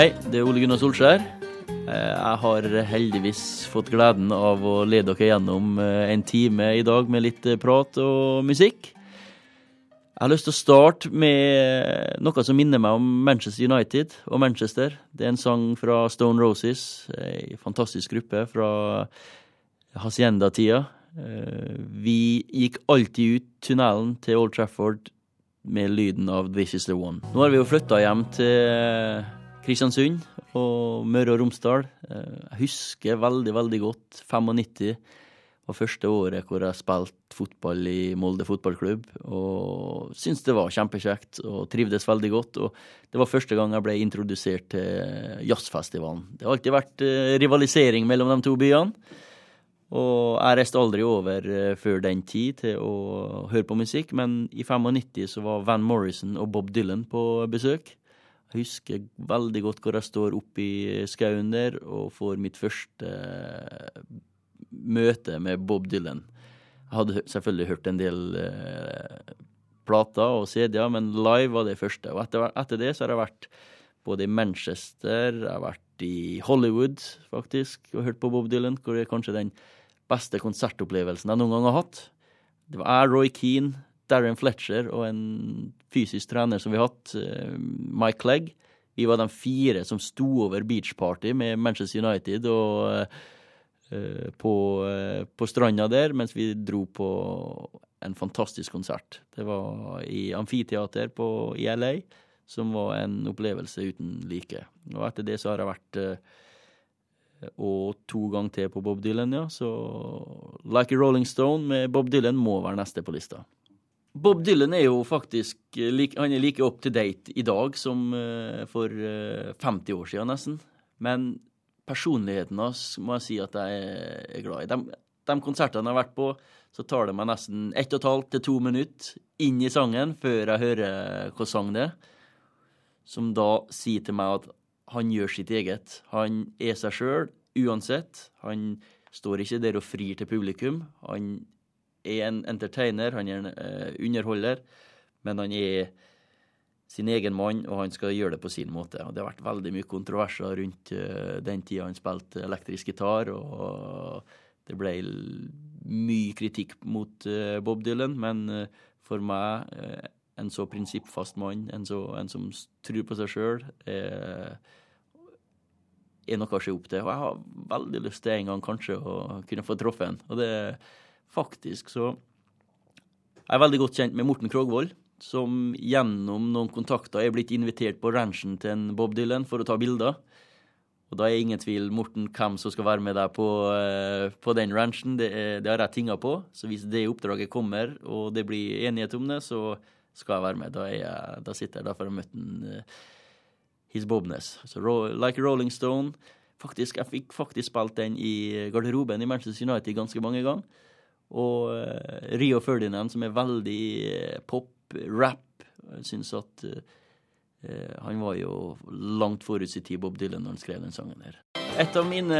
Hei, det er Ole Gunnar Solskjær. Eh, Jeg har heldigvis fått gleden av å lede dere gjennom eh, en time i dag med litt eh, prat og musikk. Jeg har lyst til å starte med noe som minner meg om Manchester United og Manchester. Det er en sang fra Stone Roses, ei fantastisk gruppe fra Hacienda-tida. Vi gikk alltid ut tunnelen til Old Trafford med lyden av This Is The One. Nå har vi jo flytta hjem til Kristiansund og Møre og Romsdal. Eh, Jeg husker veldig, veldig godt 95 var første året hvor jeg spilte fotball i Molde fotballklubb. Og syntes det var kjempekjekt og trivdes veldig godt. Og det var første gang jeg ble introdusert til jazzfestivalen. Det har alltid vært eh, rivalisering mellom de to byene. Og jeg reiste aldri over eh, før den tid til å høre på musikk, men i 95 så var Van Morrison og Bob Dylan på besøk. Jeg husker veldig godt hvor jeg står oppe i skauen der og får mitt første eh, møte med Bob Dylan. Jeg hadde selvfølgelig hørt en del eh, plater og CD-er, men live var det første. Og etter det så har jeg vært både i Manchester, jeg har vært i Hollywood faktisk, og hørt på Bob Dylan, hvor det er kanskje den beste konsertopplevelsen jeg noen gang har hatt. Det var jeg, Roy Keane, Darren Fletcher og en fysisk trener som vi har hatt, eh, Mike Clegg. Vi var de fire som sto over Beach Party med Manchester United og uh, på, uh, på stranda der, mens vi dro på en fantastisk konsert. Det var i Amfiteater på, i LA, som var en opplevelse uten like. Og etter det så har jeg vært uh, og to ganger til på Bob Dylan, ja. Så Like a Rolling Stone med Bob Dylan må være neste på lista. Bob Dylan er jo faktisk eh, han er like up to date i dag som eh, for eh, 50 år siden, nesten. Men personligheten hans må jeg si at jeg er- glad i. De, de konsertene jeg har vært på, så tar det meg nesten ett og et halvt til to minutter inn i sangen før jeg hører hva sang det er. Som da sier til meg at han gjør sitt eget. Han er seg sjøl uansett. Han står ikke der og frir til publikum. Han er en entertainer, han er en uh, underholder, men han er sin egen mann, og han skal gjøre det på sin måte. Og det har vært veldig mye kontroverser rundt uh, den tida han spilte elektrisk gitar, og det ble mye kritikk mot uh, Bob Dylan, men uh, for meg en så prinsippfast mann, en, så, en som tror på seg sjøl, er, noe å se opp til. Og jeg har veldig lyst til en gang kanskje å kunne få truffet en. Og det faktisk så Jeg er veldig godt kjent med Morten Krogvold, som gjennom noen kontakter er blitt invitert på ranchen til en Bob Dylan for å ta bilder. Og da er ingen tvil, Morten, hvem som skal være med deg på, eh, på den ranchen. Det, er, det har jeg tinga på. Så hvis det oppdraget kommer, og det blir enighet om det, så skal jeg være med. Da, jeg, da sitter jeg der for å møte eh, His Bobness. Så Like Rolling Stone. Faktisk, Jeg fikk faktisk spilt den i garderoben i Manchester United ganske mange ganger. Og uh, Rio Ferdinand, som er veldig uh, pop, rap. Jeg syns at eh, eh, han var jo langt forut sin tid, Bob Dylan, når han skrev den sangen her. Et av mine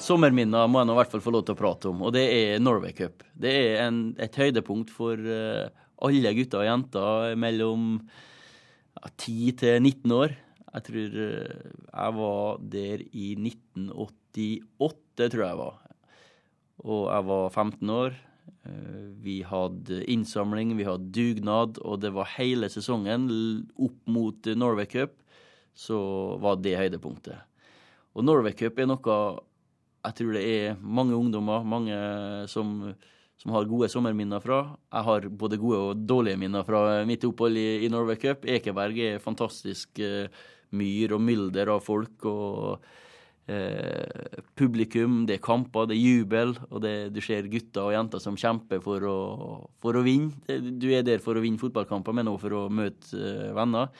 sommerminner må jeg nå i hvert fall få lov til å prate om, og det er Norway Cup. Det er en, et høydepunkt for eh, alle gutter og jenter mellom ja, 10 til 19 år. Jeg tror eh, jeg var der i 1988, tror jeg var. Og jeg var 15 år. Eh, Vi hadde innsamling, vi hadde dugnad, og det var hele sesongen opp mot eh, Norway Cup. Så var det høydepunktet. Og Norway Cup er noe jeg tror det er mange ungdommer, mange som, som har gode sommerminner fra. Jeg har både gode og dårlige minner fra mitt opphold i, i Norway Cup. Ekeberg er fantastisk eh, myr og mylder av folk. og eh, publikum, det er kamper, det er jubel, og det, du ser gutter og jenter som kjemper for å, for å vinne. Du er der for å vinne fotballkamper, men også for å møte eh, venner.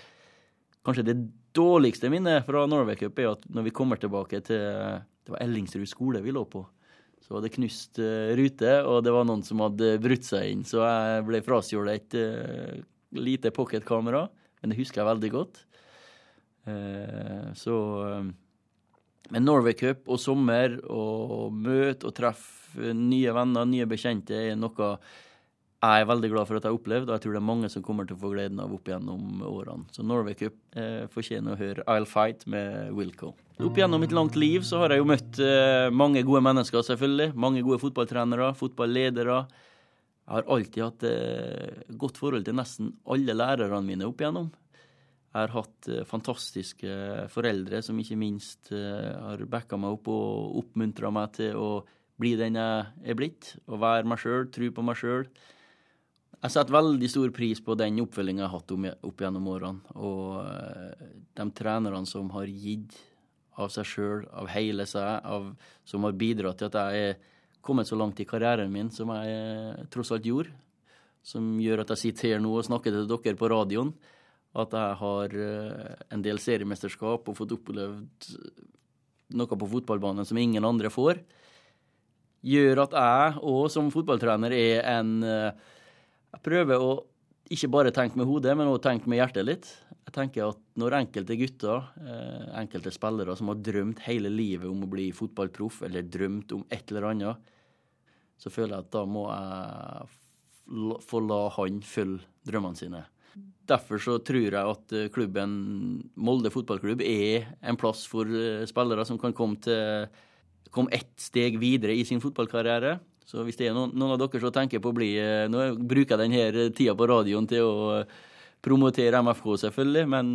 Kanskje det dårligste minnet fra Norway Cup er at når vi kommer tilbake til Det var Ellingsrud skole vi lå på. Så var det knust eh, rute, og det var noen som hadde brutt seg inn. Så jeg ble frastjålet et lite pocketkamera, men det husker jeg veldig godt. Så Men Norway Cup og sommer og møte og treffe nye venner, nye bekjente, er noe jeg er veldig glad for at jeg har opplevd, og jeg tror det er mange som kommer til å få gleden av opp gjennom årene. Så Norway Cup eh, fortjener å høre I'll Fight med Wilco. Opp gjennom mitt langt liv så har jeg jo møtt eh, mange gode mennesker, selvfølgelig. Mange gode fotballtrenere, fotballedere. Jeg har alltid hatt eh, godt forhold til nesten alle lærerne mine opp igjennom. Har hatt eh, fantastiske foreldre som ikke minst eh, har backa meg opp og oppmuntra meg til å bli den jeg er blitt, og være meg sjøl, tro på meg sjøl. Jeg setter veldig stor pris på den oppfølginga jeg har hatt opp gjennom årene. Og eh, de trenerne som har gitt av seg sjøl, av hele seg, av, som har bidratt til at jeg er kommet så langt i karrieren min som jeg tross alt gjorde. Som gjør at jeg sitter her nå og snakker til dere på radioen. At jeg har eh, en del seriemesterskap og fått opplevd noe på fotballbanen som ingen andre får. Gjør at jeg òg som fotballtrener er en jeg prøver å ikke bare tenke med hodet, men også tenke med hjertet litt. Jeg tenker at når enkelte gutter, eh, enkelte spillere som har drømt hele livet om å bli fotballproff, eller drømt om et eller annet, så føler jeg at da må jeg få la han følge drømmene sine. Derfor så tror jeg at eh, klubben Molde fotballklubb er en plass for eh, spillere som kan komme, til, komme ett steg videre i sin fotballkarriere. Så hvis det er noen, noen av dere som tenker på å bli eh, Nå bruker jeg denne tida på radioen til å promotere MFK, selvfølgelig, men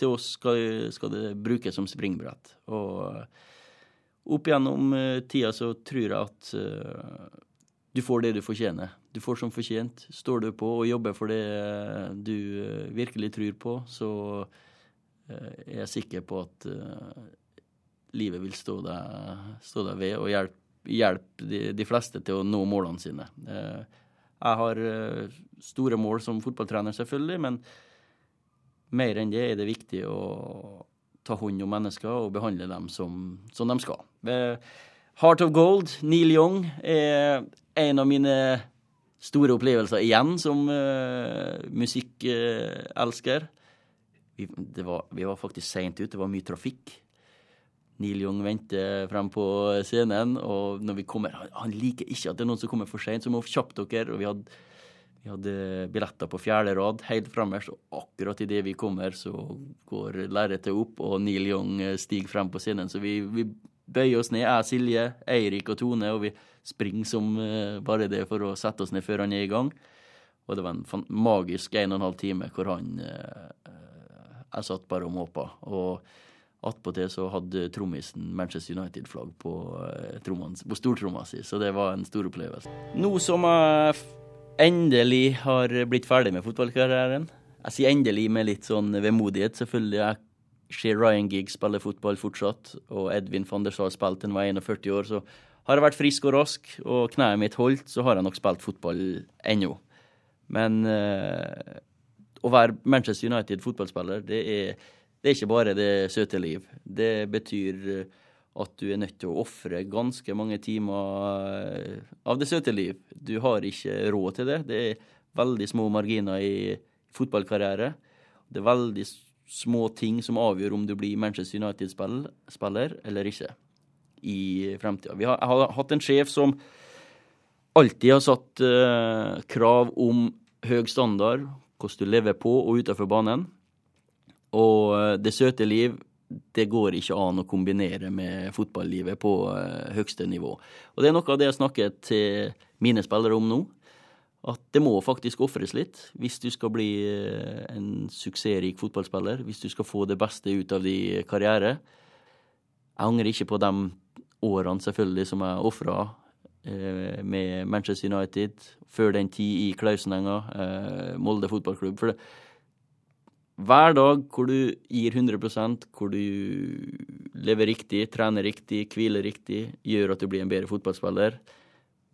til oss skal, skal det brukes som springbrett. Og opp gjennom tida så tror jeg at du får det du fortjener. Du får som fortjent. Står du på og jobber for det du virkelig tror på, så er jeg sikker på at livet vil stå deg, stå deg ved og hjelpe hjelp de, de, fleste til å nå målene sine. Eh, jeg har eh, store mål som fotballtrener, selvfølgelig, men mer enn det er det viktig å ta hånd om mennesker og behandle dem som, som de skal. Heart of Gold, Neil Young, er en av mine store opplevelser igjen som uh, musikkelsker. Vi, vi, var faktisk seint ute, det var mye trafikk. Neil Young venter frem på scenen, og når vi kommer Han liker ikke at det er noen som kommer for seint, så må kjappe dere. Og vi hadde, vi hadde billetter på fjerde rad helt fremmest, og akkurat idet vi kommer, så går lerretet opp, og Neil Young stiger frem på scenen. Så vi, vi bøyer oss ned, jeg, Silje, Eirik og Tone, og vi springer som eh, bare det for å sette oss ned før han er i gang. Og det var en magisk en og en halv time hvor han eh, Jeg satt bare og måpa. Og Attpåtil så hadde trommisen Manchester United-flagg på, eh, på stortromma si, så det var en stor opplevelse. Nå som jeg endelig har blitt ferdig med fotballkarrieren Jeg sier endelig med litt sånn vemodighet, selvfølgelig. Jeg ser Ryan Giggs spille fotball fortsatt, og Edvin van der Sar spilte til han var 41 år, så har jeg vært frisk og rask, og kneet mitt holdt, så har jeg nok spilt fotball ennå. Men uh, å være Manchester United-fotballspiller, det er det er ikke bare det søte liv. Det betyr eh, at du er nødt til å ofre ganske mange timer eh, av det søte liv. Du har ikke råd til det. Det er veldig små marginer i fotballkarriere. Det er veldig små ting som avgjør om du blir Manchester United-spiller eller ikke i fremtida. Vi har, har, hatt en sjef som alltid har satt uh, krav om høy standard, hvordan du lever på og utenfor banen. Og eh, det søte liv, det går ikke an å kombinere med fotballivet på uh, høyeste nivå. Og det er noe av det jeg snakker til mine spillere om nå. At det må faktisk ofres litt hvis du skal bli uh, en suksessrik fotballspiller. Hvis du skal få det beste ut av din karriere. Jeg angrer ikke på de årene selvfølgelig som jeg ofra eh, med Manchester United, før den tid i Klausenenga, Molde fotballklubb. For det, hver dag hvor du gir 100% hvor du lever riktig, trener riktig, hviler riktig, gjør at du blir en bedre fotballspiller.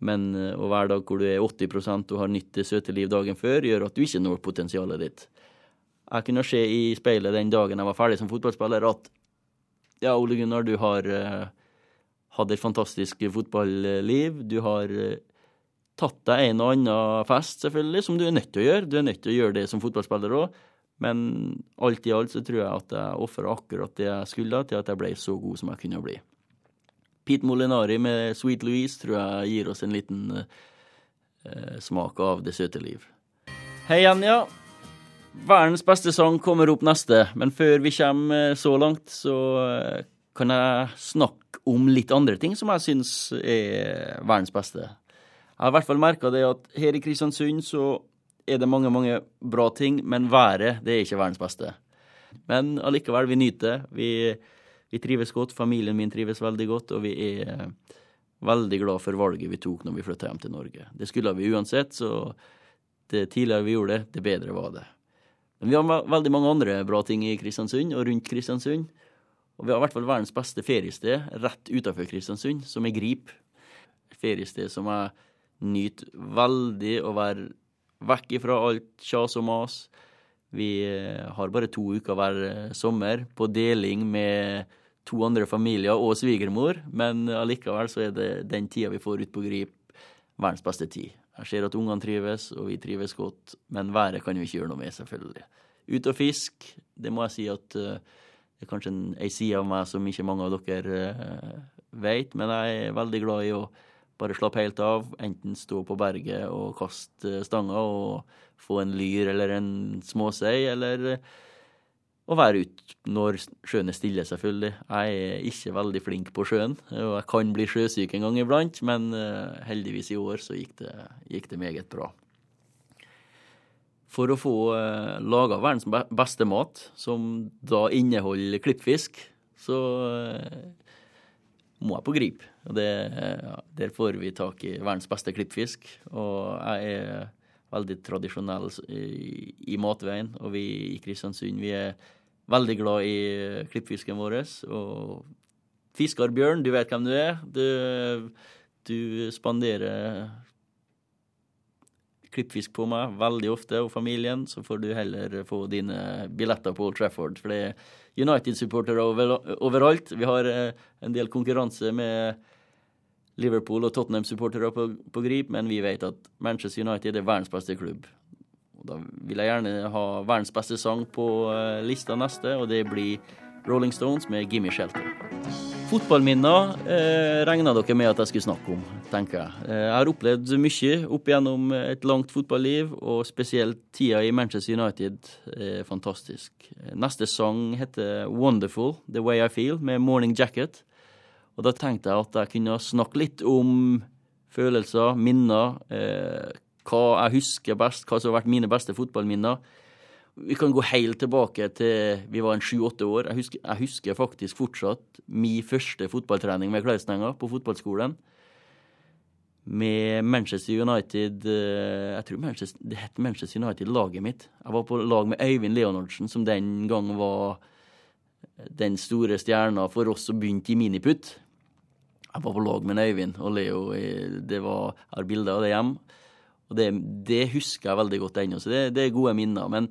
Men eh, og hver dag hvor du er 80% og har nytt det søte liv dagen før, gjør at du ikke når potensialet ditt. Jeg kunne se i speilet den dagen jeg var ferdig som fotballspiller, at ja, Ole Gunnar, du har uh, hatt et fantastisk fotballiv. Du har uh, tatt deg en og annen fest, selvfølgelig, som du er nødt til å gjøre. Du er nødt til å gjøre det som fotballspiller òg. Men alt i alt så tror jeg at jeg ofra akkurat det jeg skulle til at jeg ble så god som jeg kunne bli. Pete Molinari med Sweet Louise tror jeg gir oss en liten eh, smak av det søte liv. Hei igjen, ja. Verdens beste sang kommer opp neste, men før vi kommer så langt, så kan jeg snakke om litt andre ting som jeg syns er verdens beste. Jeg har i hvert fall merka det at her i Kristiansund så er det mange, mange bra ting, men været det er ikke verdens beste. Men allikevel, vi nyter. Vi, vi trives godt. Familien min trives veldig godt, og vi er veldig glad for valget vi tok når vi flytta hjem til Norge. Det skulle vi uansett, så det tidligere vi gjorde det, det bedre var det. Men vi har veldig mange andre bra ting i Kristiansund og rundt Kristiansund. Og vi har i hvert fall verdens beste feriested rett utenfor Kristiansund, som er Grip. Feriested som jeg nyter veldig å være vekk ifra alt kjas og mas. Vi eh, har bare to uker hver eh, sommer på deling med to andre familier og svigermor, men allikevel så er det den tida vi får ut på Grip, verdens beste tid. Jeg ser at ungene trives, og vi trives godt, men været kan vi ikke gjøre noe med, selvfølgelig. Ut og fisk, det må jeg si at uh, det er kanskje ei side av meg som ikke mange av dere uh, vet, men jeg er veldig glad i å bare slappe helt av. Enten stå på berget og kaste stanga og få en lyr eller en småsei, eller uh, å være ute når sjøen er stille, selvfølgelig. Jeg er ikke veldig flink på sjøen, og jeg kan bli sjøsyk en gang iblant, men heldigvis i år så gikk det, gikk det meget bra for å få eh, laga verdens beste mat, som da inneholder klippfisk, så eh, må jeg på grip. Og det, ja, der får vi tak i verdens beste klippfisk. Og jeg er veldig tradisjonell i, i matveien, og vi i Kristiansund vi er veldig glad i klippfisken vår. Og fiskarbjørn, du vet hvem du er. Du, du spanderer klippfisk på meg veldig ofte, og familien, så får du heller få dine billetter på Old Trafford. For det er United-supportere over, overalt. Vi har eh, en del konkurranse med Liverpool og Tottenham-supportere på, på, grip, men vi vet at Manchester United er verdens beste klubb. Og da vil jeg gjerne ha verdens beste sang på uh, lista neste, og det blir Rolling Stones med 'Gimme Shelter'. Fotballminner eh, regna dere med at jeg skulle snakke om, tenker jeg. Eh, jeg har opplevd mye opp gjennom et langt fotballiv, og spesielt tida i Manchester United er fantastisk. Neste sang heter 'Wonderful The Way I Feel' med 'Morning Jacket'. Og da tenkte jeg at jeg kunne snakke litt om følelser, minner, eh, hva jeg husker best, hva som har vært mine beste fotballminner. Vi kan gå helt tilbake til vi var en sju-åtte år. Jeg husker, jeg husker, faktisk fortsatt min første fotballtrening med Klausenenga på fotballskolen. Med Manchester United eh, Jeg tror Manchester, det het Manchester United-laget mitt. Jeg var på lag med Øyvind Leonardsen, som den gang var den store stjerna for oss som begynte i miniputt. Jeg var på lag med Øyvind og Leo. Det var, jeg har bilder av det hjemme. Og det, det, husker jeg veldig godt ennå, så det, det, er gode minner. Men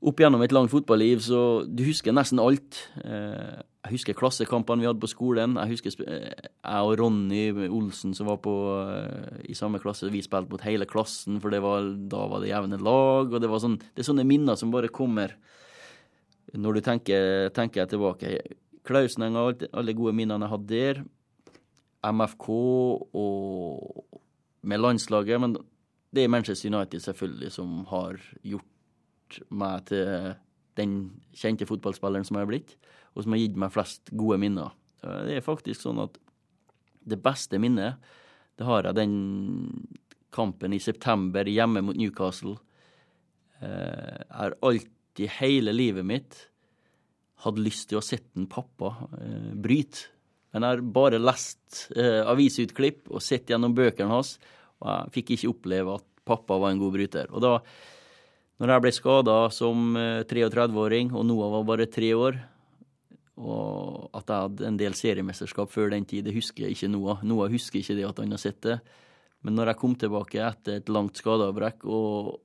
opp gjennom et langt fotballiv, så du husker nesten alt. Eh, jeg husker klassekampene vi hadde på skolen. Jeg husker eh, jeg og Ronny Olsen som var på, eh, i samme klasse, vi spilte mot hele klassen, for var, da var det jevne lag. og Det, sånn, det er sånne minner som bare kommer når du tenker, tenker tilbake. Klausenenga og alle gode minnene jeg hadde der. MFK og med landslaget. Men det er Manchester United selvfølgelig som har gjort meg til den kjente fotballspilleren som jeg har blitt, og som har gitt meg flest gode minner. Det er faktisk sånn at det beste minnet, det har jeg den kampen i september hjemme mot Newcastle. Eh, jeg har alltid hele livet mitt hatt lyst til å sette en pappa eh, bryte. Men jeg har bare lest eh, avisutklipp og sett gjennom bøkene hans, og jeg fikk ikke oppleve at pappa var en god bryter. Og da når jeg ble skada som 33-åring, eh, og Noah var bare tre år, og at jeg hadde en del seriemesterskap før den tid, det husker jeg ikke Noah. Noah husker ikke det at han har sett det. Men når jeg kom tilbake etter et langt skadeavbrekk, og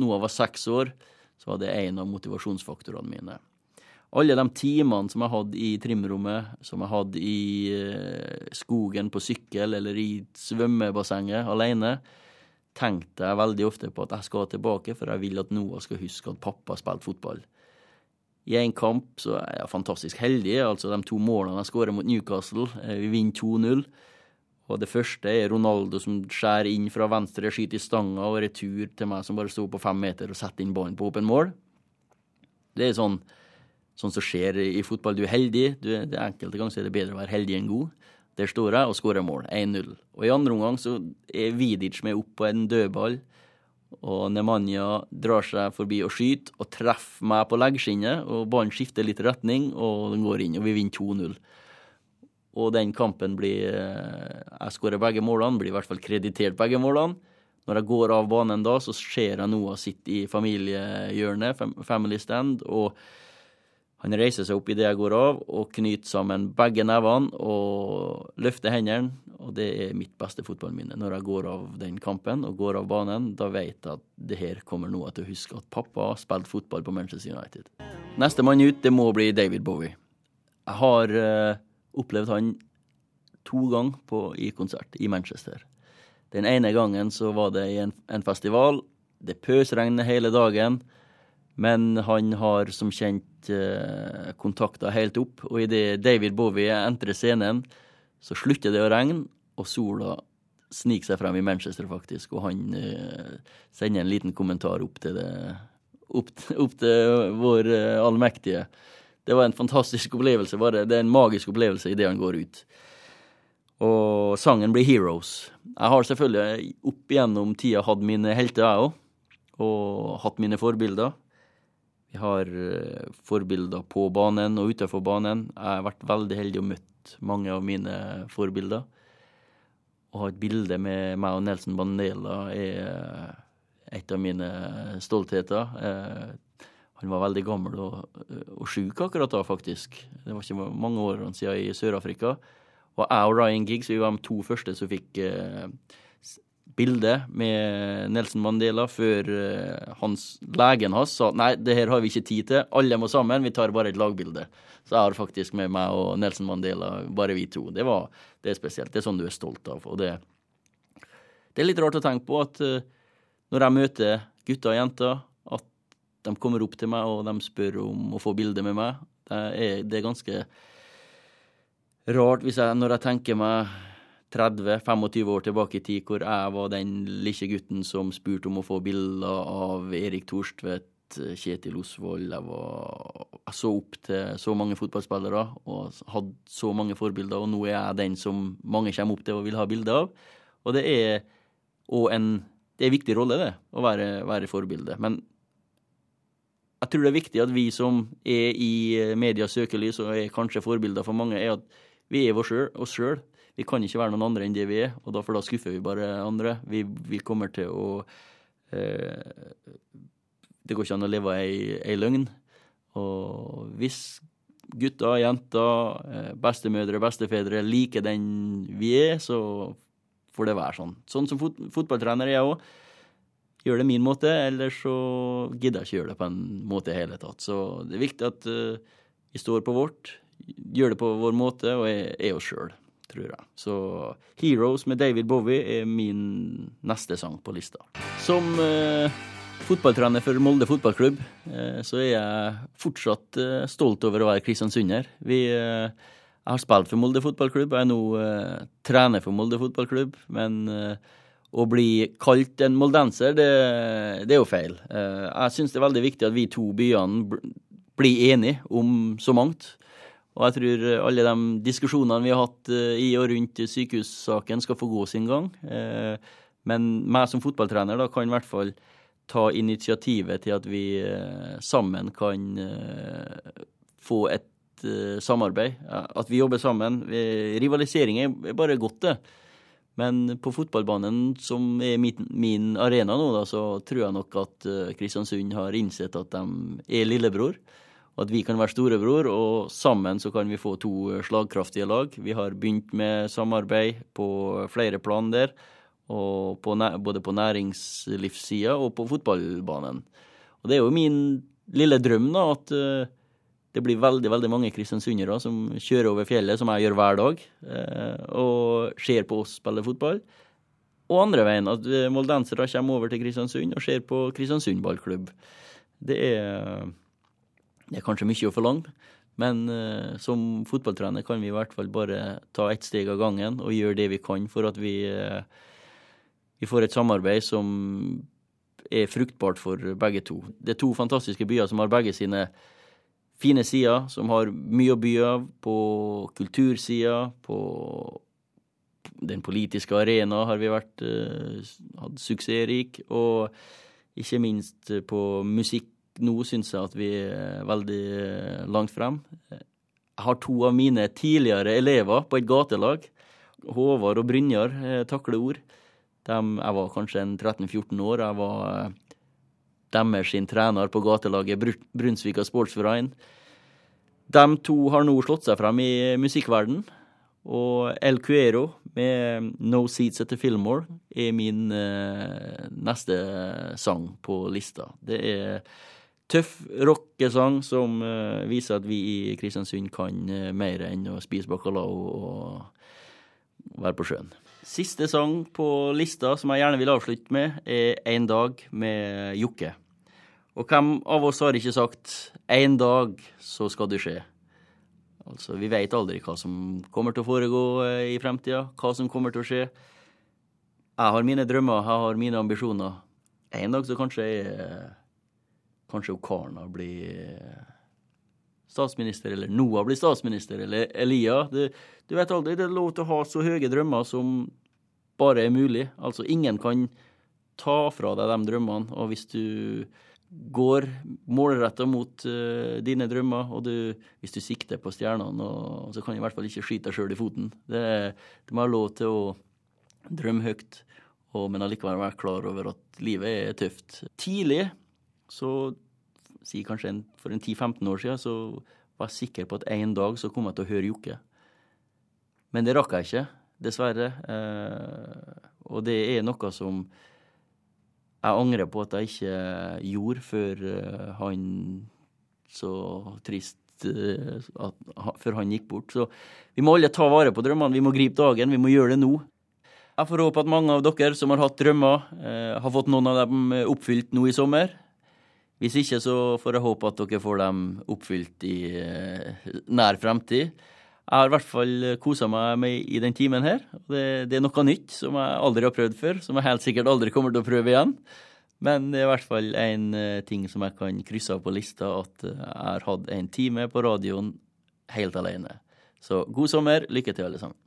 Noah var seks år, så var det en av motivasjonsfaktorene mine. Alle de timene som jeg hadde i trimrommet, som jeg hadde i eh, skogen på sykkel eller i svømmebassenget alene, tenkte jeg veldig ofte på at jeg skal tilbake, for jeg vil at Noah skal huske at pappa spilte fotball. I en kamp så er jeg fantastisk heldig. altså De to målene jeg skårer mot Newcastle, eh, vi vinner 2-0. Og det første er Ronaldo som skjærer inn fra venstre, skyter i stanga og retur til meg som bare sto på fem meter og setter inn ballen på åpen mål. Det er sånn, sånn som skjer i fotball. Du er heldig. Du det enkelte ganger er det bedre å være heldig enn god. Der står jeg og skårer mål. 1-0. Og i andre omgang så er Vidic med opp på en dødball. Og Nemanja drar seg forbi og skyter, og treffer meg på leggskinnet. Og ballen skifter litt retning, og den går inn, og vi vinner 2-0. Og den kampen blir eh, Jeg skårer begge målene, blir i hvert fall kreditert begge målene. Når jeg går av banen da, så ser jeg Noah sitte i familiehjørnet, family stand, og han reiser seg opp idet jeg går av, og knyter sammen begge nevene og løfter hendene. Og det er mitt beste fotballminne. Når jeg går av den kampen og går av banen, da vet jeg at det her kommer noe til å huske at pappa spilte fotball på Manchester United. Nestemann ut, det må bli David Bowie. Jeg har uh, opplevd han to ganger i konsert i Manchester. Den ene gangen så var det i en, en festival. Det pøsregner hele dagen. Men han har som kjent kontakter kontakta helt opp, og idet David Bowie entrer scenen, så slutter det å regne, og sola sniker seg frem i Manchester, faktisk, og han eh, sender en liten kommentar opp til, det, opp, opp til vår eh, allmektige. Det var en fantastisk opplevelse, bare. Det er en magisk opplevelse idet han går ut. Og sangen blir 'Heroes'. Jeg har selvfølgelig opp igjennom tida hatt mine helter, jeg òg, og hatt mine forbilder. Vi har eh, forbilder på banen og utenfor banen. Jeg har vært veldig heldig og møtt mange av mine forbilder. Å ha et bilde med meg og Nelson Bandela er eh, et av mine stoltheter. Eh, han var veldig gammel og, og sjuk akkurat da, faktisk. Det var ikke mange årene siden i Sør-Afrika. Og jeg og Ryan Giggs vi var de to første som fikk bilde med Nelson Mandela før uh, hans, legen hans sa nei, det her har vi ikke tid til, alle må sammen, vi tar bare et lagbilde. Så jeg har faktisk med meg og Nelson Mandela, bare vi to. Det, var, det er spesielt. Det er sånn du er stolt av. Og det, det er litt rart å tenke på at uh, når jeg møter gutter og jenter, at de kommer opp til meg og de spør om å få bilde med meg. Det er, det er ganske rart hvis jeg, når jeg tenker meg 30-25 år tilbake i tid, hvor jeg var den lille gutten som spurte om å få bilder av Erik Thorstvedt, Kjetil Osvold. Jeg, jeg, så opp til så mange fotballspillere og hadde så mange forbilder, og nå er jeg den som mange kommer opp til og vil ha bilde av. Og det er òg en en viktig rolle, det, å være, være forbilde. Men jeg tror det er viktig at vi som er i medias søkelys og er kanskje forbilder for mange, er at vi er oss sjøl. Vi kan ikke være noen andre enn det vi er, og derfor da skuffer vi bare andre. Vi, vi kommer til å eh, Det går ikke an å leve ei, ei løgn. Og hvis gutter, jenter, eh, bestemødre, bestefedre liker den vi er, så får det være sånn. Sånn som fot fotballtrener er jeg òg. Gjør det min måte, eller så gidder jeg ikke gjøre det på en måte i hele tatt. Så det er viktig at uh, vi står på vårt, gjør det på vår måte og er, er oss sjøl tror jeg. Så 'Heroes' med David Bowie er min neste sang på lista. Som eh, fotballtrener for Molde fotballklubb, eh, så er jeg fortsatt eh, stolt over å være kristiansunder. Vi eh, jeg har spilt for Molde fotballklubb, jeg er nå eh, trener for Molde fotballklubb. Men eh, å bli kalt en moldenser, det, det er jo feil. jeg syns det er veldig viktig at vi to byene blir enige om så mangt. Og jeg tror alle de diskusjonene vi har hatt eh, i og rundt sykehussaken, skal få gå sin gang. Eh, men meg som fotballtrener da kan i hvert fall ta initiativet til at vi eh, sammen kan få et samarbeid. At vi jobber sammen. Rivalisering er bare godt, det. Men på fotballbanen, som er min arena nå, da, så tror jeg nok at Kristiansund har innsett at de er lillebror at vi kan være storebror, og sammen så kan vi få to slagkraftige lag. Vi har begynt med samarbeid på flere plan der, på, både på næringslivssida og på fotballbanen. Og det er jo min lille drøm, da, at uh, det blir veldig veldig mange kristiansundere som kjører over fjellet, som jeg gjør hver dag, uh, og ser på oss spille fotball. Og andre veien, at moldensere kommer over til Kristiansund og ser på Kristiansund ballklubb. Det er det er kanskje mye å forlange, Men uh, som fotballtrener kan vi i hvert fall bare ta ett steg av gangen og gjøre det vi kan for at vi, uh, vi får et samarbeid som er fruktbart for begge to. Det er to fantastiske byer som har begge sine fine sider, som har mye å by av på kultursida, på den politiske arena har vi vært uh, hatt suksessrik, og ikke minst på musikk. Nå syns jeg at vi er veldig langt frem. Jeg har to av mine tidligere elever på et gatelag, Håvard og Brynjar, takler ord. De, jeg var kanskje 13-14 år. Jeg var eh, deres sin trener på gatelaget Brunsvika Sportsverein. De to har nå slått seg frem i musikkverden. Og El Cuero med No Seats at the Fillmore er min neste sang på lista. Det er tøff rockesang som uh, viser at vi i Kristiansund kan uh, mer enn å spise bacalao og være på sjøen. Siste sang på lista som jeg gjerne vil avslutte med, er En dag med Jokke. Og hvem av oss har ikke sagt 'en dag så skal det skje'? Altså, Vi veit aldri hva som kommer til å foregå eh, i fremtida, hva som kommer til å skje. Jeg har mine drømmer, jeg har mine ambisjoner. En dag så kanskje jeg Kanskje Karna blir statsminister, eller Noah blir statsminister, eller Elia. Du, du vet aldri. Det er lov til å ha så høye drømmer som bare er mulig. Altså, ingen kan ta fra deg de drømmene. Og hvis du går målretta mot uh, dine drømmer, og du, hvis du sikter på stjernene, og, så kan du i hvert fall ikke skyte deg sjøl i foten. Det, det må ha lov til å drømme høyt, og, men allikevel være klar over at livet er tøft. Tidlig, så si kanskje en, for en 10-15 år siden, så var jeg sikker på at en dag så kom jeg til å høre Jokke. Men det rakk jeg ikke, dessverre. Eh, og det er noe som jeg angrer på at jeg ikke gjorde før uh, han så trist uh, at, før han gikk bort. Så vi må alle ta vare på drømmene. Vi må gripe dagen. Vi må gjøre det nå. Jeg får håpe at mange av dere som har hatt drømmer, eh, har fått noen av dem oppfylt nå i sommer. Hvis ikke så får jeg håpe at dere får dem oppfylt i nær fremtid. Jeg har i hvert fall kosa meg med i den timen her. Det, det, er noe nytt som jeg aldri har prøvd før, som jeg helt sikkert aldri kommer til å prøve igjen. Men det er i hvert fall en uh, ting som jeg kan krysse av på lista, at uh, jeg har hatt en time på radioen helt alene. Så god sommer. Lykke til, alle sammen.